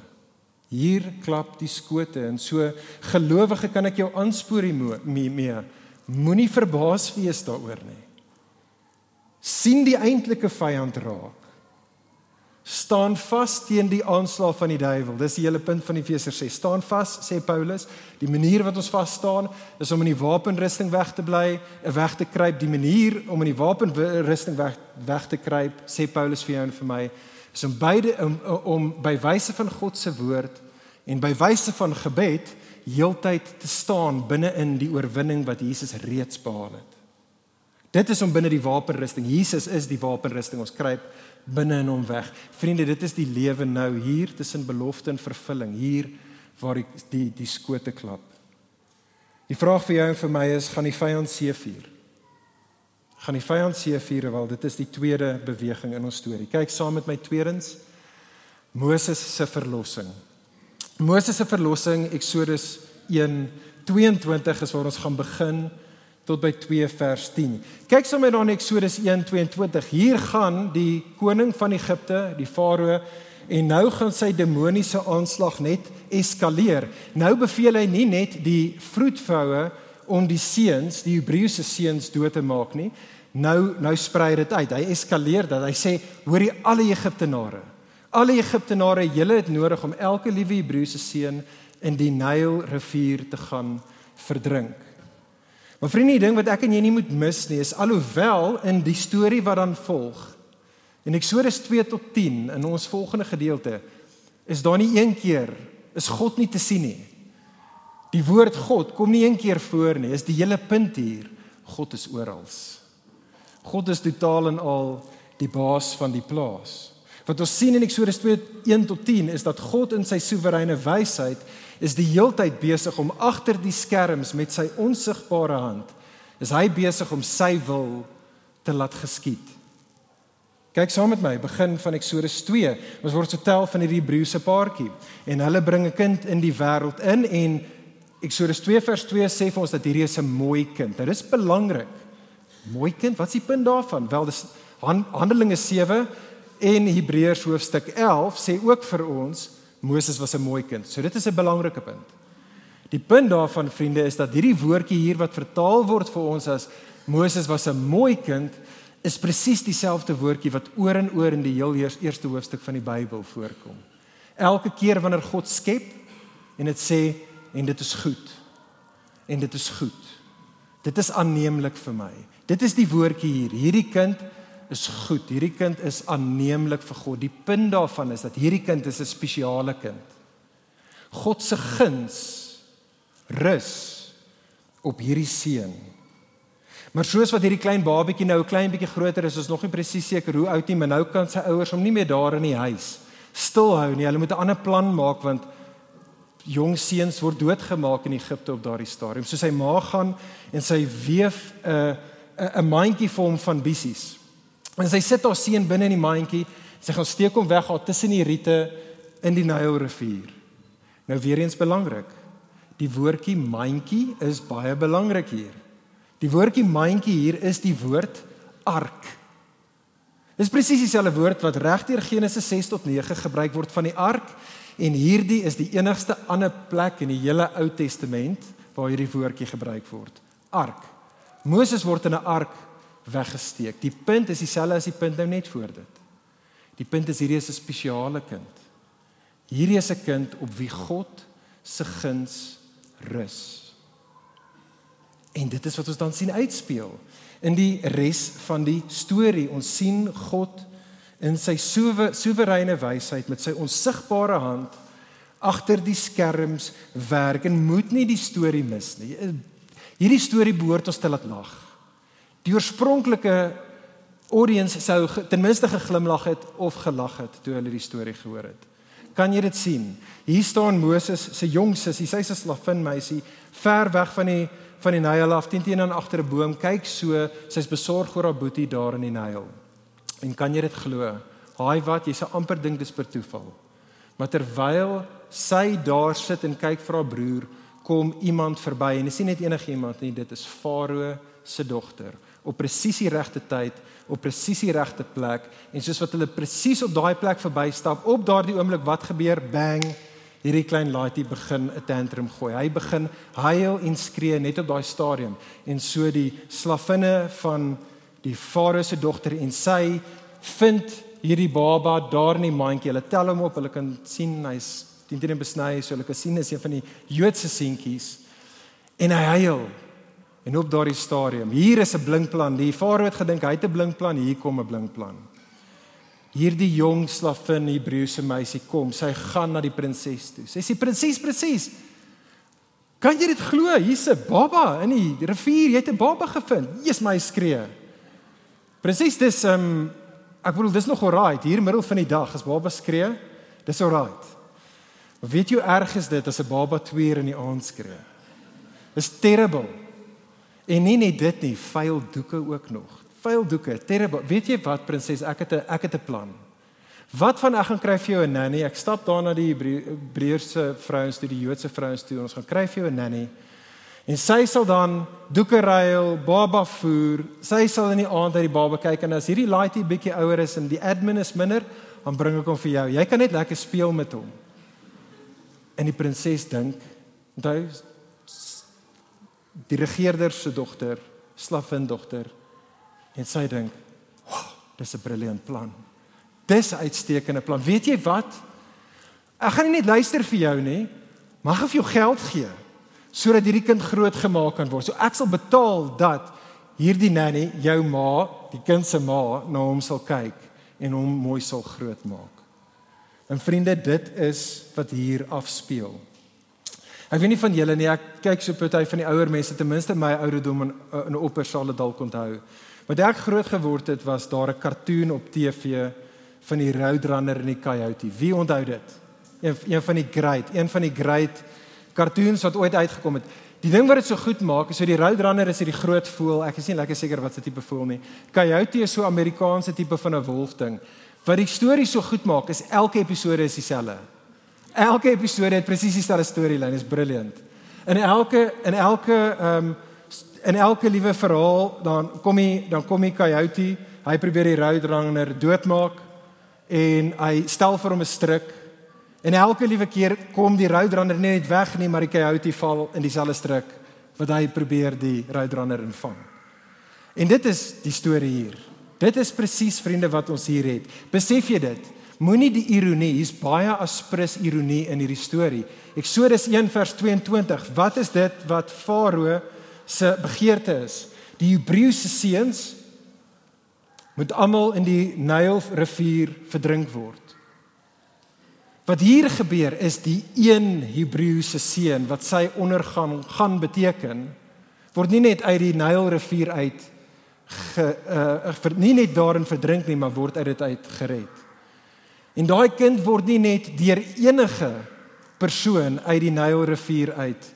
Hier klap die skote en so gelowige kan ek jou aanspoor mee mee. Moenie verbaas wees daaroor nie. sien die eintlike vyand raak staan vas teen die aanslag van die duiwel. Dis die hele punt van Efesiërs 6. Staan vas, sê Paulus. Die manier wat ons vas staan is om in die wapenrusting weg te bly, weg te kruip. Die manier om in die wapenrusting weg weg te kruip, sê Paulus vir jou en vir my, is om beide om, om by wyse van God se woord en by wyse van gebed heeltyd te staan binne in die oorwinning wat Jesus reeds behaal het. Dit is om binne die wapenrusting. Jesus is die wapenrusting. Ons kruip binne in hom weg. Vriende, dit is die lewe nou hier tussen belofte en vervulling, hier waar die die, die skote klap. Die vraag vir jou en vir my is, gaan die vyand seëvier? Gaan die vyand seëvier wel? Dit is die tweede beweging in ons storie. Kyk saam met my tweedens Moses se verlossing. Moses se verlossing Eksodus 1:22 is waar ons gaan begin tot by 2 vers 10. Kyk sommer dan Eksodus 1:22. Hier gaan die koning van Egipte, die farao, en nou gaan sy demoniese aanslag net eskaleer. Nou beveel hy nie net die vroedvroue om die seuns, die Hebreëse seuns dood te maak nie. Nou nou sprei dit uit. Hy eskaleer dat hy sê, hoorie alle Egiptenare. Alle Egiptenare, julle het nodig om elke liewe Hebreëse seun in die Nyl rivier te gaan verdrink. Maar vriende, die ding wat ek en jy nie moet mis nie, is alhoewel in die storie wat dan volg in Eksodus 2 tot 10 in ons volgende gedeelte is daar nie een keer is God nie te sien nie. Die woord God kom nie een keer voor nie, is die hele punt hier. God is oral. God is totaal en al die baas van die plaas. Wat ons sien in Eksodus 2:1 tot 10 is dat God in sy soewereine wysheid is die heeltyd besig om agter die skerms met sy onsigbare hand is hy besig om sy wil te laat geskied. Kyk saam met my, begin van Eksodus 2. Ons word vertel van hierdie Hebreëse paartjie en hulle bring 'n kind in die wêreld in en Eksodus 2 vers 2 sê vir ons dat hierdie is 'n mooi kind. Dit is belangrik. Mooi kind, wat is die punt daarvan? Wel, dis Handelinge 7 en Hebreërs hoofstuk 11 sê ook vir ons Moses was 'n mooi kind. So dit is 'n belangrike punt. Die punt daarvan vriende is dat hierdie woordjie hier wat vertaal word vir ons as Moses was 'n mooi kind is presies dieselfde woordjie wat oor en oor in die heel eerste hoofstuk van die Bybel voorkom. Elke keer wanneer God skep en dit sê en dit is goed. En dit is goed. Dit is aanneemlik vir my. Dit is die woordjie hier. Hierdie kind is goed. Hierdie kind is aanneemlik vir God. Die punt daarvan is dat hierdie kind is 'n spesiale kind. God se guns rus op hierdie seun. Maar soos wat hierdie klein babatjie nou 'n klein bietjie groter is, is nog nie presies seker hoe oud hy, maar nou kan sy ouers hom nie meer daar in die huis stilhou nie. Hulle moet 'n ander plan maak want jong seuns word doodgemaak in Egipte op daardie stadium. So sy ma gaan en sy weef 'n 'n mandjie vir hom van bissies. En sy sit haar seun binne in die mandjie. Sy gaan steek hom weg daar tussen die riete in die Nylrivier. Nou weer eens belangrik. Die woordjie mandjie is baie belangrik hier. Die woordjie mandjie hier is die woord ark. Dis presies dieselfde woord wat regdeur Genesis 6 tot 9 gebruik word van die ark en hierdie is die enigste ander plek in die hele Ou Testament waar hierdie woordjie gebruik word. Ark. Moses word in 'n ark weggesteek. Die punt is dieselfde as die punt nou net voor dit. Die punt is hierdie is 'n spesiale kind. Hierdie is 'n kind op wie God se guns rus. En dit is wat ons dan sien uitspeel in die res van die storie. Ons sien God in sy soewereine wysheid met sy onsigbare hand agter die skerms werk en moet nie die storie mis nie. Hierdie storie behoort ons te laat lag. Die oorspronklike audience sou ten minste geglimlag het of gelag het toe hulle die storie gehoor het. Kan jy dit sien? Hier staan Moses se jong sussie, sy's 'n slavin meisie, ver weg van die van die Nyl af, teen teen aan agter 'n boom, kyk so, sy's besorg oor haar boetie daar in die Nyl. En kan jy dit glo? Haai wat, jy sou amper dink dis per toeval. Maar terwyl sy daar sit en kyk vir haar broer, kom iemand verby en nie net enige iemand nie, dit is Farao se dogter op presies die regte tyd, op presies die regte plek en soos wat hulle presies op daai plek verbystap, op daardie oomblik wat gebeur? Bang. Hierdie klein laaitjie begin 'n tantrum gooi. Hy begin huil en skree net op daai stadium en so die slavinne van die farao se dogter en sy vind hierdie baba daar in die mandjie. Hulle tel hom op. Hulle kan sien hy's teen teen besny, so hulle kan sien is een van die Joodse seentjies. En hy huil. En op daardie stadium, hier is 'n blinkplan. Die farao het gedink hy het 'n blinkplan, hier kom 'n blinkplan. Hierdie jong slavin Hebreëse meisie kom, sy gaan na die prinses toe. Sy sê prinses presies. Kan jy dit glo? Hier's 'n baba in die rivier. Jy het 'n baba gevind. Jesus my skree. Prinses, dis um ek bedoel dis nog alright hier middel van die dag as baba skree. Dis alright. Maar weet jy hoe erg is dit as 'n baba 2 uur in die aand skree? Dis terrible. En nie net dit nie, vuil doeke ook nog. Vuil doeke, terrible. Weet jy wat prinses, ek het 'n ek het 'n plan. Wat van ek gaan kry vir jou 'n nanny? Ek stap daar na die Hebreëse vrouens toe, die Joodse vrouens toe. Ons gaan kry vir jou 'n nanny. En sy sal dan doeke ruil, baba voer. Sy sal in die aand uit die baba kyk en as hierdie laaitie bietjie ouer is en die admin is minder, dan bring ek hom vir jou. Jy kan net lekker speel met hom. En die prinses dink, onthou die regerder se dogter, slavin dogter. En sy dink, "Wow, dis 'n briljant plan. Dis 'n uitstekende plan. Weet jy wat? Ek gaan nie net luister vir jou nie, maar ek gaan vir jou geld gee sodat hierdie kind groot gemaak kan word. So ek sal betaal dat hierdie nanny, jou ma, die kind se ma, na hom sal kyk en hom mooi sal grootmaak." En vriende, dit is wat hier afspeel. Ek weet nie van julle nie, ek kyk so party van die ouer mense ten minste my ouderdom in in Opper sal dit dalk onthou. Wat ek groot geword het was daar 'n kartoon op TV van die Roadrunner en die Coyote. Wie onthou dit? Een een van die great, een van die great kartoons wat ooit uitgekom het. Die ding wat dit so goed maak is so die Roadrunner is hierdie groot voël. Ek is nie lekker seker wat se tipe voël nie. Coyote is so Amerikaanse tipe van 'n wolf ding. Wat die storie so goed maak is elke episode is dieselfde. Elke episode het presies dieselfde storielyn, is brilliant. In elke in elke ehm um, in elke liewe verhaal dan kom hy dan kom hy coyote, hy probeer die roadrunner doodmaak en hy stel vir hom 'n struik. En elke liewe keer kom die roadrunner nie net weg nie, maar die coyote val in dieselfde struik wat hy probeer die roadrunner invang. En dit is die storie hier. Dit is presies vriende wat ons hier het. Besef jy dit? Moenie die ironie, hier's baie aspres ironie in hierdie storie. Eksodus 1 vers 22. Wat is dit wat Farao se begeerte is? Die Hebreëse seuns moet almal in die Nyl rivier verdrink word. Wat hier gebeur is die een Hebreëse seun wat sy ondergang gaan beteken word nie net uit die Nyl rivier uit ge, uh, nie net daarin verdrink nie, maar word uit dit uit gered. En daai kind word nie net deur enige persoon uit die Nylrivier uit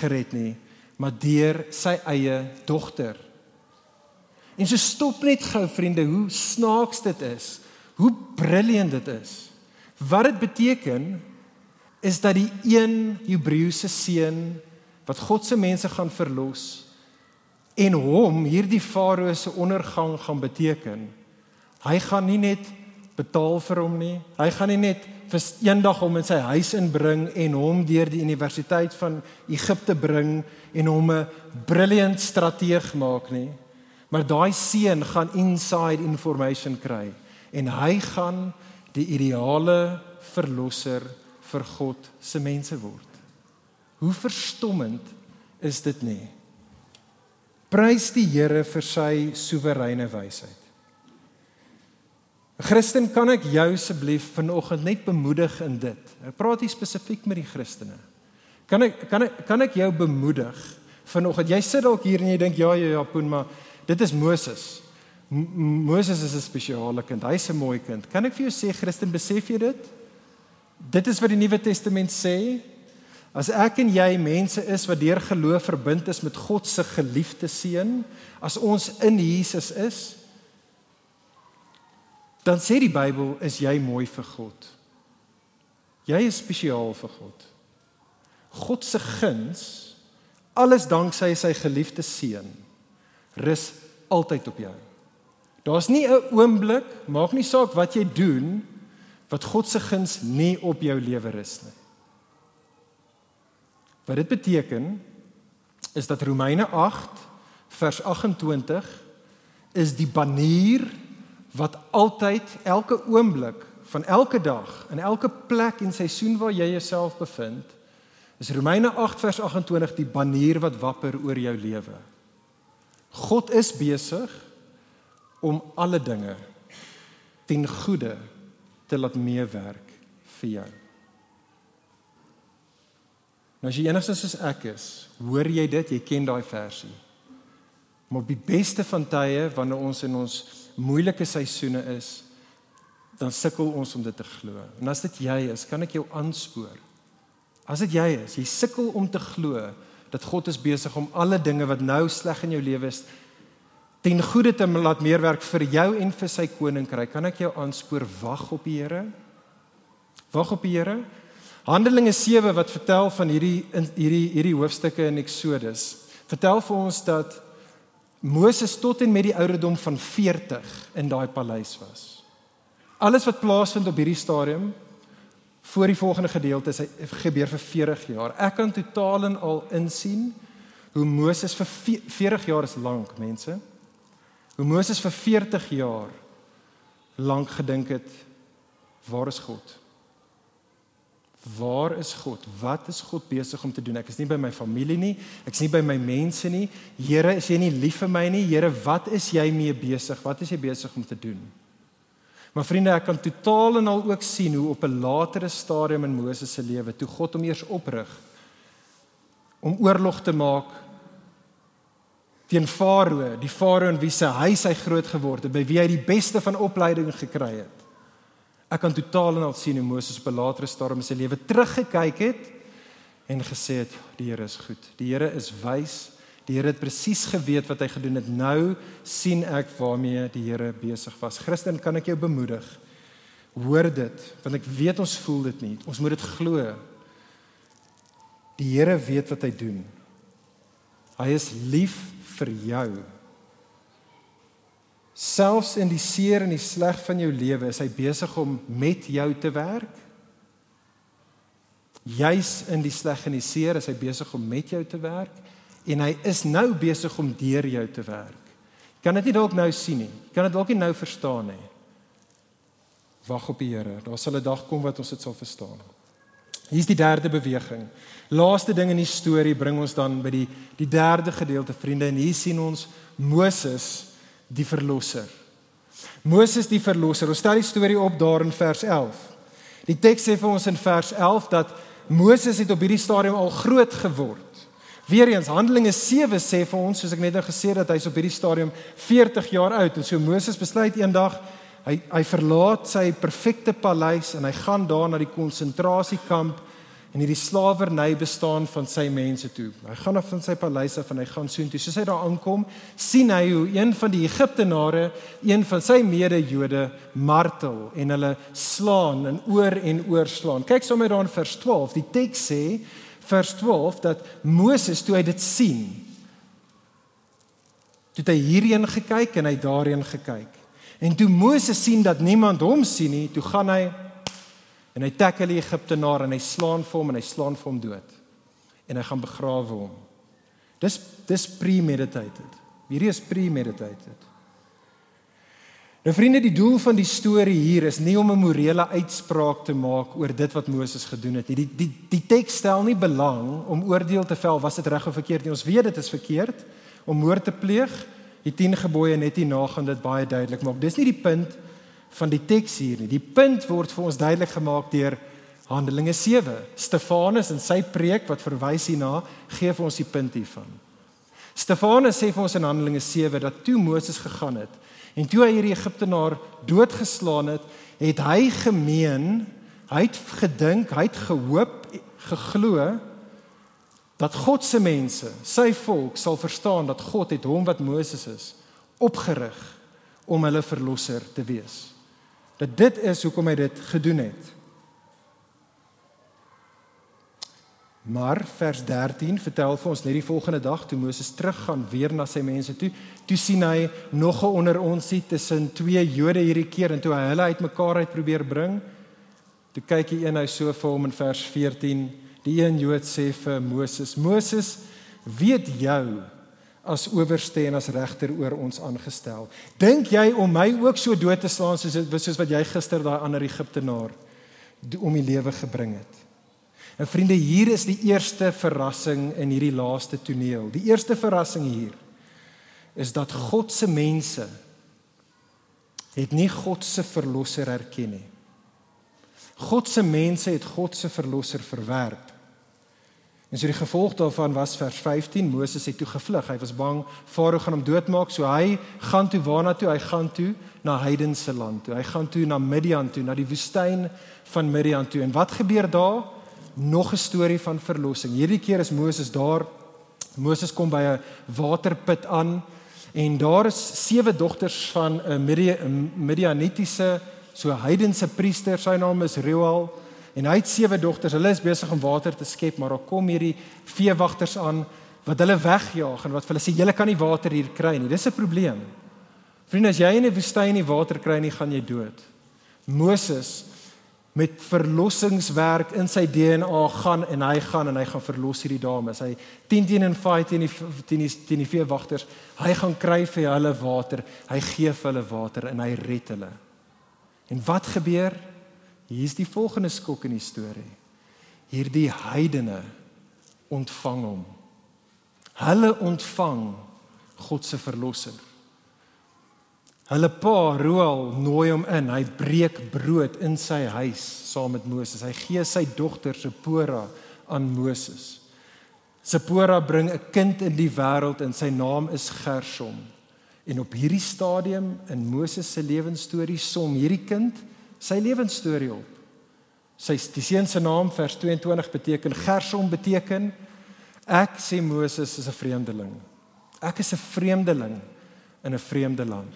gered nie, maar deur sy eie dogter. En so stop net gou vriende, hoe snaaks dit is. Hoe brilliant dit is. Wat dit beteken is dat die een Hebreëse seun wat God se mense gaan verlos en hom hierdie farao se ondergang gaan beteken. Hy gaan nie net betaal vir hom nie. Hy gaan nie net vir eendag hom in sy huis inbring en hom deur die universiteit van Egipte bring en hom 'n brilliant strateeg maak nie. Maar daai seun gaan inside information kry en hy gaan die ideale verlosser vir God se mense word. Hoe verstommend is dit nie? Prys die Here vir sy soewereine wysheid. Christen, kan ek jou asseblief vanoggend net bemoedig in dit? Ek praat hier spesifiek met die Christene. Kan ek kan ek kan ek jou bemoedig vanoggend? Jy sit dalk hier en jy dink ja ja ja, Poen, maar dit is Moses. M Moses is 'n spesiale kind. Hy's 'n mooi kind. Kan ek vir jou sê Christen, besef jy dit? Dit is wat die Nuwe Testament sê. As ek en jy mense is wat deur geloof verbind is met God se geliefde seun, as ons in Jesus is, dan sê die Bybel is jy mooi vir God. Jy is spesiaal vir God. God se guns, alles danksy sy geliefde seun, rus altyd op jou. Daar's nie 'n oomblik, maak nie saak wat jy doen, wat God se guns nie op jou lewe rus nie. Wat dit beteken is dat Romeine 8 vers 28 is die banier wat altyd elke oomblik van elke dag in elke plek en seisoen waar jy jouself bevind is Romeine 8 vers 28 die banier wat wapper oor jou lewe. God is besig om alle dinge ten goeie te laat meewerk vir jou. Nou as jy enigstens soos ek is, hoor jy dit, jy ken daai versie. Maar op die beste van tye wanneer ons in ons moeilike seisoene is, dan sukkel ons om dit te glo. En as dit jy is, kan ek jou aanspoor. As dit jy is, jy sukkel om te glo dat God is besig om alle dinge wat nou sleg in jou lewe is ten goeie te laat meewerk vir jou en vir sy koninkryk. Kan ek jou aanspoor wag op die Here? Wag op die Here. Handelinge 7 wat vertel van hierdie hierdie hierdie hoofstukke in Eksodus. Vertel vir ons dat Moses tot en met die ouderdom van 40 in daai paleis was. Alles wat plaasvind op hierdie stadium voor die volgende gedeelte is gebeur vir 40 jaar. Ek kan totaal en al insien hoe Moses vir 40 jaar is lank, mense. Hoe Moses vir 40 jaar lank gedink het waar is God? Waar is God? Wat is God besig om te doen? Ek is nie by my familie nie. Ek is nie by my mense nie. Here, is jy nie lief vir my nie? Here, wat is jy mee besig? Wat is jy besig om te doen? Maar vriende, ek kan totaal en al ook sien hoe op 'n latere stadium in Moses se lewe toe God hom eers oprig om oorlog te maak teen Farao, die Farao in wie se huis hy groot geword het, by wie hy die beste van opleiding gekry het. Ek kan totaal en al sien hoe Moses op 'n latere stadium in sy lewe teruggekyk het en gesê het die Here is goed. Die Here is wys. Die Here het presies geweet wat hy gedoen het. Nou sien ek waarmee die Here besig was. Christen, kan ek jou bemoedig? Hoor dit, want ek weet ons voel dit nie. Ons moet dit glo. Die Here weet wat hy doen. Hy is lief vir jou. Selfs in die seer en die sleg van jou lewe is hy besig om met jou te werk. Juis in die sleg en die seer is hy besig om met jou te werk en hy is nou besig om deur jou te werk. Kan dit nie dalk nou sien nie? Kan dit dalk nie nou verstaan nie? Wag op die Here. Daar sal 'n dag kom wat ons dit sal verstaan. Hier's die derde beweging. Laaste ding in die storie bring ons dan by die die derde gedeelte vriende en hier sien ons Moses die verlosser. Moses die verlosser. Ons stel die storie op daar in vers 11. Die teks sê vir ons in vers 11 dat Moses het op hierdie stadium al groot geword. Weereens Handelinge 7 sê vir ons soos ek net nou gesê het dat hy's op hierdie stadium 40 jaar oud en so Moses besluit eendag hy hy verlaat sy perfekte paleis en hy gaan daar na die konsentrasiekamp en hierdie slawerny bestaan van sy mense toe. Hy gaan af van sy paleis af en hy gaan soontoe. Soos hy daar aankom, sien hy hoe een van die Egiptenare een van sy mede-Jode martel en hulle slaan en oor en oor slaan. Kyk sommer daar in vers 12. Die teks sê vers 12 dat Moses toe hy dit sien toe hy hierheen gekyk en hy daarheen gekyk. En toe Moses sien dat niemand hom sien nie, toe gaan hy en hy tackle die Egiptenaar en hy slaan vir hom en hy slaan vir hom dood. En hy gaan begrawe hom. Dis dis premeditated. Hierdie is premeditated. Nou vriende, die doel van die storie hier is nie om 'n morele uitspraak te maak oor dit wat Moses gedoen het nie. Die die die teks stel nie belang om oordeel te vel was dit reg of verkeerd nie. Ons weet dit is verkeerd om moord te pleeg. Die 10 gebooie net hier na gaan dit baie duidelik maak. Dis nie die punt van die teks hier nie. Die punt word vir ons duidelik gemaak deur Handelinge 7. Stefanus in sy preek wat verwys hierna, gee vir ons die punt hiervan. Stefanus sê vir ons in Handelinge 7 dat toe Moses gegaan het en toe hy hierdie Egiptenaar doodgeslaan het, het hy gemeen, hy het gedink, hy het gehoop, geglo dat God se mense, sy volk sal verstaan dat God het hom wat Moses is opgerig om hulle verlosser te wees. Dat dit is hoekom hy dit gedoen het. Maar vers 13 vertel vir ons net die volgende dag toe Moses teruggaan weer na sy mense toe, toe sien hy nog 'n onder ons sit tussen twee Jode hierdie keer en toe hy hulle uitmekaar uit probeer bring. Toe kyk hy een hy so vir hom in vers 14 Die een Jood sê vir Moses: "Moses, weet jou as owerste en as regter oor ons aangestel. Dink jy om my ook so dood te slaan soos soos wat jy gister daai ander Egiptenaar om die lewe gebring het?" En vriende, hier is die eerste verrassing in hierdie laaste toneel. Die eerste verrassing hier is dat God se mense het nie God se verlosser erken nie. God se mense het God se verlosser verwerp. En so die gevolg daarvan was vers 15 Moses het toe gevlug. Hy was bang Farao gaan hom doodmaak, so hy gaan toe waarna toe? Hy gaan toe na heidense land toe. Hy gaan toe na Midian toe, na die woestyn van Midian toe. En wat gebeur daar? Nog 'n storie van verlossing. Hierdie keer is Moses daar. Moses kom by 'n waterput aan en daar is sewe dogters van 'n Midianitiese so heidense priester. Sy naam is Reuel. En hy het sewe dogters. Hulle is besig om water te skep, maar daar kom hierdie veewagters aan wat hulle wegjaag en wat hulle sê julle kan nie water hier kry nie. Dis 'n probleem. Vriende, as jy in 'n woestyn nie water kry nie, gaan jy dood. Moses met verlossingswerk in sy DNA gaan en hy gaan en hy gaan verlos hierdie dames. Hy 10 teen en fight teen die teen die teen die veewagters. Hy gaan kry vir hulle water. Hy gee vir hulle water en hy red hulle. En wat gebeur? Hier's die volgende skok in die storie. Hierdie heidene ontvang hom. Hulle ontvang God se verlosser. Hulle pa Roel nooi hom in. Hy breek brood in sy huis saam met Moses. Hy gee sy dogter Sipora aan Moses. Sipora bring 'n kind in die wêreld en sy naam is Gershom. En op hierdie stadium in Moses se lewensstorie som hierdie kind sy lewensstorie op. Sy die seun se naam vers 22 beteken Gersom beteken ek sê Moses is 'n vreemdeling. Ek is 'n vreemdeling in 'n vreemde land.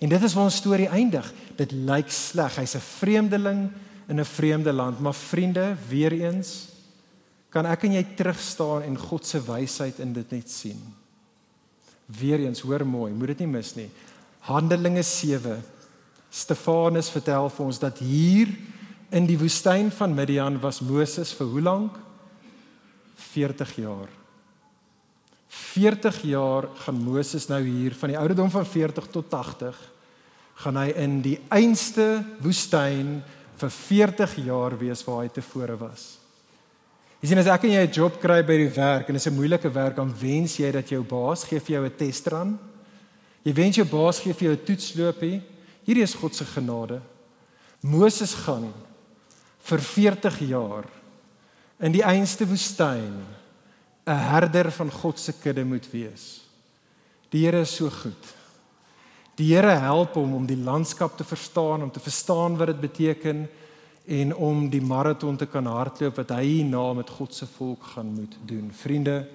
En dit is waar ons storie eindig. Dit lyk sleg. Hy's 'n vreemdeling in 'n vreemde land, maar vriende, weer eens kan ek en jy terug staan en God se wysheid in dit net sien. Weer eens, hoor mooi, moet dit nie mis nie. Handelinge 7 Stefanus vertel vir ons dat hier in die woestyn van Midian was Moses vir hoe lank? 40 jaar. 40 jaar gaan Moses nou hier van die ouderdom van 40 tot 80 gaan hy in die einste woestyn vir 40 jaar wees waar hy tevore was. Jy sien as ek en jy 'n job kry by die werk en dit is 'n moeilike werk, dan wens jy dat jou baas gee vir jou 'n testran. Jy wens jou baas gee vir jou 'n toetsloopie. Hierdie is God se genade. Moses gaan vir 40 jaar in die einste woestyn 'n herder van God se kudde moet wees. Die Here is so goed. Die Here help hom om die landskap te verstaan, om te verstaan wat dit beteken en om die maraton te kan hardloop wat hy hierna met God se volk gaan moet doen. Vriende,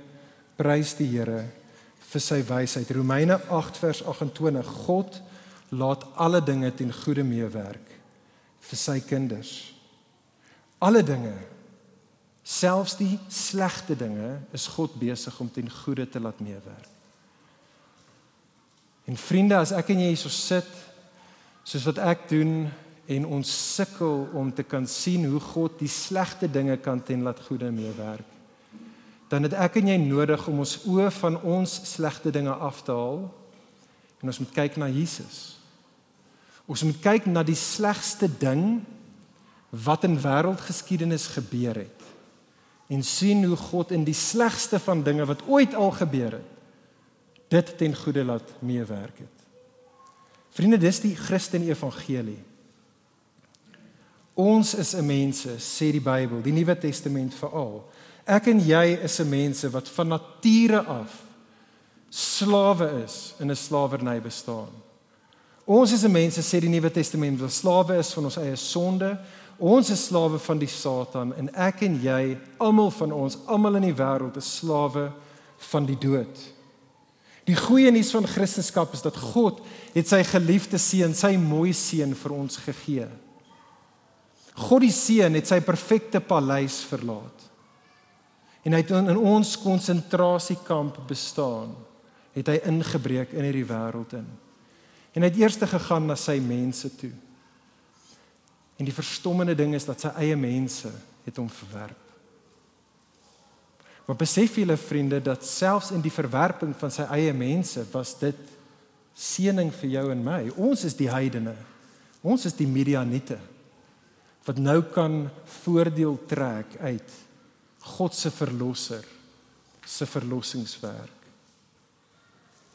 prys die Here vir sy wysheid. Romeine 8 vers 28. God laat alle dinge ten goeie meewerk vir sy kinders. Alle dinge, selfs die slegte dinge, is God besig om ten goeie te laat meewerk. En vriende, as ek en jy hierso sit, soos wat ek doen en ons sukkel om te kan sien hoe God die slegte dinge kan ten laat goeie meewerk, dan het ek en jy nodig om ons oë van ons slegte dinge af te haal en ons moet kyk na Jesus. Ons moet kyk na die slegste ding wat in wêreldgeskiedenis gebeur het en sien hoe God in die slegste van dinge wat ooit al gebeur het dit ten goeie laat meewerk het. Vriende, dis die Christen evangelie. Ons is 'n mense, sê die Bybel, die Nuwe Testament veral. Ek en jy is 'n mense wat van nature af slawe is in 'n slawerny bestaan. Ons is 'n mense sê die Nuwe Testament wat slawe is van ons eie sonde. Ons is slawe van die Satan en ek en jy, almal van ons, almal in die wêreld is slawe van die dood. Die goeie nuus van Christendom is dat God het sy geliefde seun, sy mooi seun vir ons gegee. God die Seun het sy perfekte paleis verlaat. En hy het in ons konsentrasiekamp bestaan. Het hy ingebreek in hierdie wêreld in. En hy het eers gegaan na sy mense toe. En die verstommende ding is dat sy eie mense het hom verwerp. Maar besef julle vriende dat selfs in die verwerping van sy eie mense was dit seëning vir jou en my. Ons is die heidene. Ons is die Midianiete wat nou kan voordeel trek uit God se verlosser se verlossingswerk.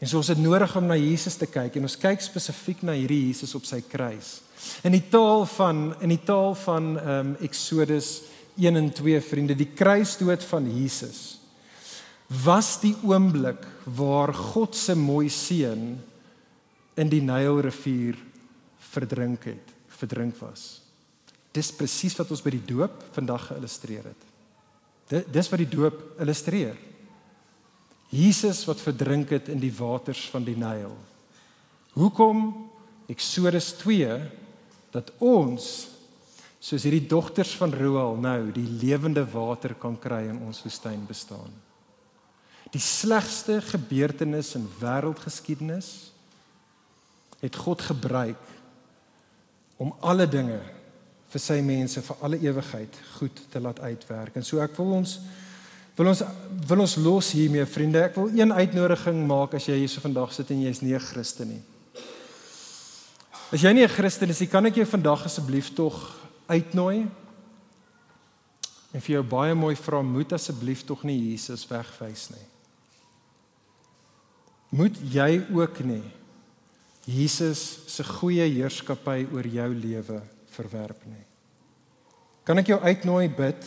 En so ons het nodig om na Jesus te kyk en ons kyk spesifiek na hierdie Jesus op sy kruis. In die taal van in die taal van ehm um, Exodus 1 en 2 vriende, die kruisdood van Jesus was die oomblik waar God se mooi seun in die Nylrivier verdrink het, verdrink was. Dis presies wat ons by die doop vandag geïllustreer het. Dis wat die doop illustreer. Jesus wat verdrink het in die waters van die Nyl. Hoekom Eksodus 2 dat ons soos hierdie dogters van Roel nou die lewende water kan kry in ons woestyn bestaan. Die slegste gebeurtenis in wêreldgeskiedenis het God gebruik om alle dinge vir sy mense vir alle ewigheid goed te laat uitwerk. En so ek wil ons wil ons wil ons los hiermee vriende. Ek wil een uitnodiging maak as jy hierso vandag sit en jy's nie 'n Christen nie. As jy nie 'n Christen is nie, kan ek jou vandag asseblief tog uitnooi? En vir jou baie mooi vra, moet asseblief tog nie Jesus wegwys nie. Moet jy ook nie Jesus se goeie heerskappy oor jou lewe verwerp nie. Kan ek jou uitnooi bid?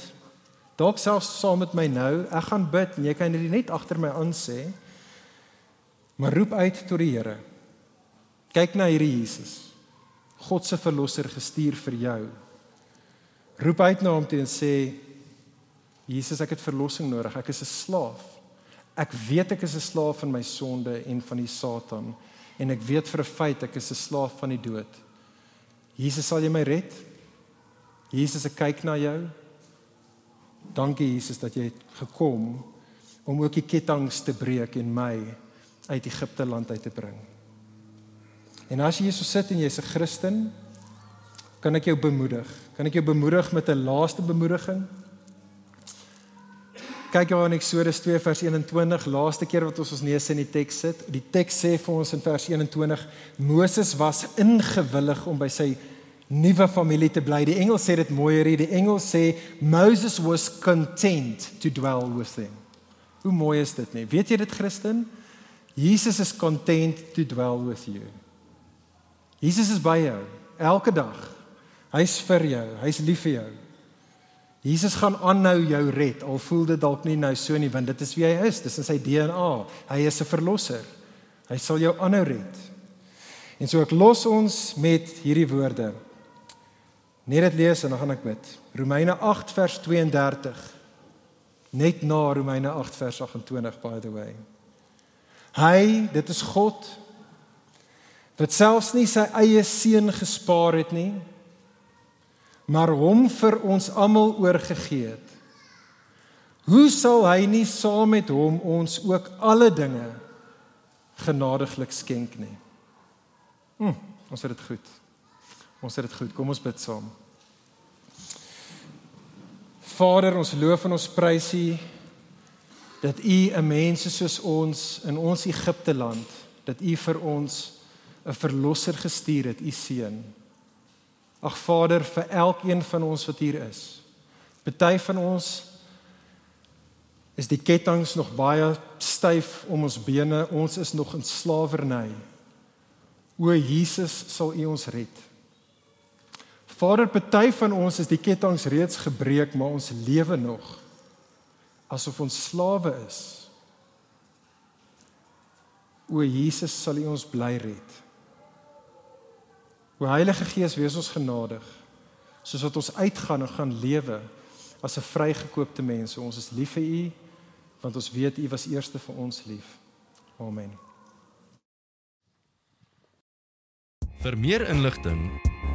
Dalk selfs saam met my nou. Ek gaan bid en jy kan dit net agter my aan sê. Maar roep uit tot die Here. Kyk na hierdie Jesus. God se verlosser gestuur vir jou. Roep uit na hom toe en sê Jesus, ek het verlossing nodig. Ek is 'n slaaf. Ek weet ek is 'n slaaf van my sonde en van die Satan en ek weet vir 'n feit ek is 'n slaaf van die dood. Jesus, sal jy my red? Jesus, ek kyk na jou. Dankie Jesus dat jy het gekom om ook die kettinge te breek en my uit Egipte land uit te bring. En as jy so sit en jy's 'n Christen, kan ek jou bemoedig. Kan ek jou bemoedig met 'n laaste bemoediging? Kyk jy aan Eksodus 2 vers 21, laaste keer wat ons ons neus in die teks sit. Die teks sê vir ons in vers 21, Moses was ingewillig om by sy nuwe familie te bly. Die engel sê dit mooier hier. Die engel sê Moses was content to dwell with them. Hoe mooi is dit nie? Weet jy dit Christen? Jesus is content to dwell with you. Jesus is by jou elke dag. Hy's vir jou. Hy's lief vir jou. Jesus gaan aanhou jou red. Al voel dit dalk nie nou so nie, want dit is wie hy is. Dis in sy DNA. Hy is 'n verlosser. Hy sal jou aanhou red. En so ek los ons met hierdie woorde. Net dit lees en dan gaan ek bid. Romeine 8 vers 32. Net na Romeine 8 vers 28 by the way. Hy, dit is God wat selfs nie sy eie seun gespaar het nie, maar hom vir ons almal oorgegee het. Hoe sal hy nie saam met hom ons ook alle dinge genadiglik skenk nie? Hm, ons het dit goed. Ons het dit goed. Kom ons bid saam. Vader, ons loof en ons prys U dat U 'n mense soos ons in ons Egipte land, dat U vir ons 'n verlosser gestuur het, U seun. Ag Vader, vir elkeen van ons wat hier is. Party van ons is die kettinge nog baie styf om ons bene. Ons is nog in slawerny. O Jesus, sal U ons red. Vader, party van ons is die ketTINGS reeds gebreek, maar ons lewe nog asof ons slawe is. O Jesus, sal U ons bly red. O Heilige Gees, wees ons genadig soos wat ons uitgaan en gaan lewe as 'n vrygekoopte mense. Ons is lief vir U want ons weet U was eerste vir ons lief. Amen. Vir meer inligting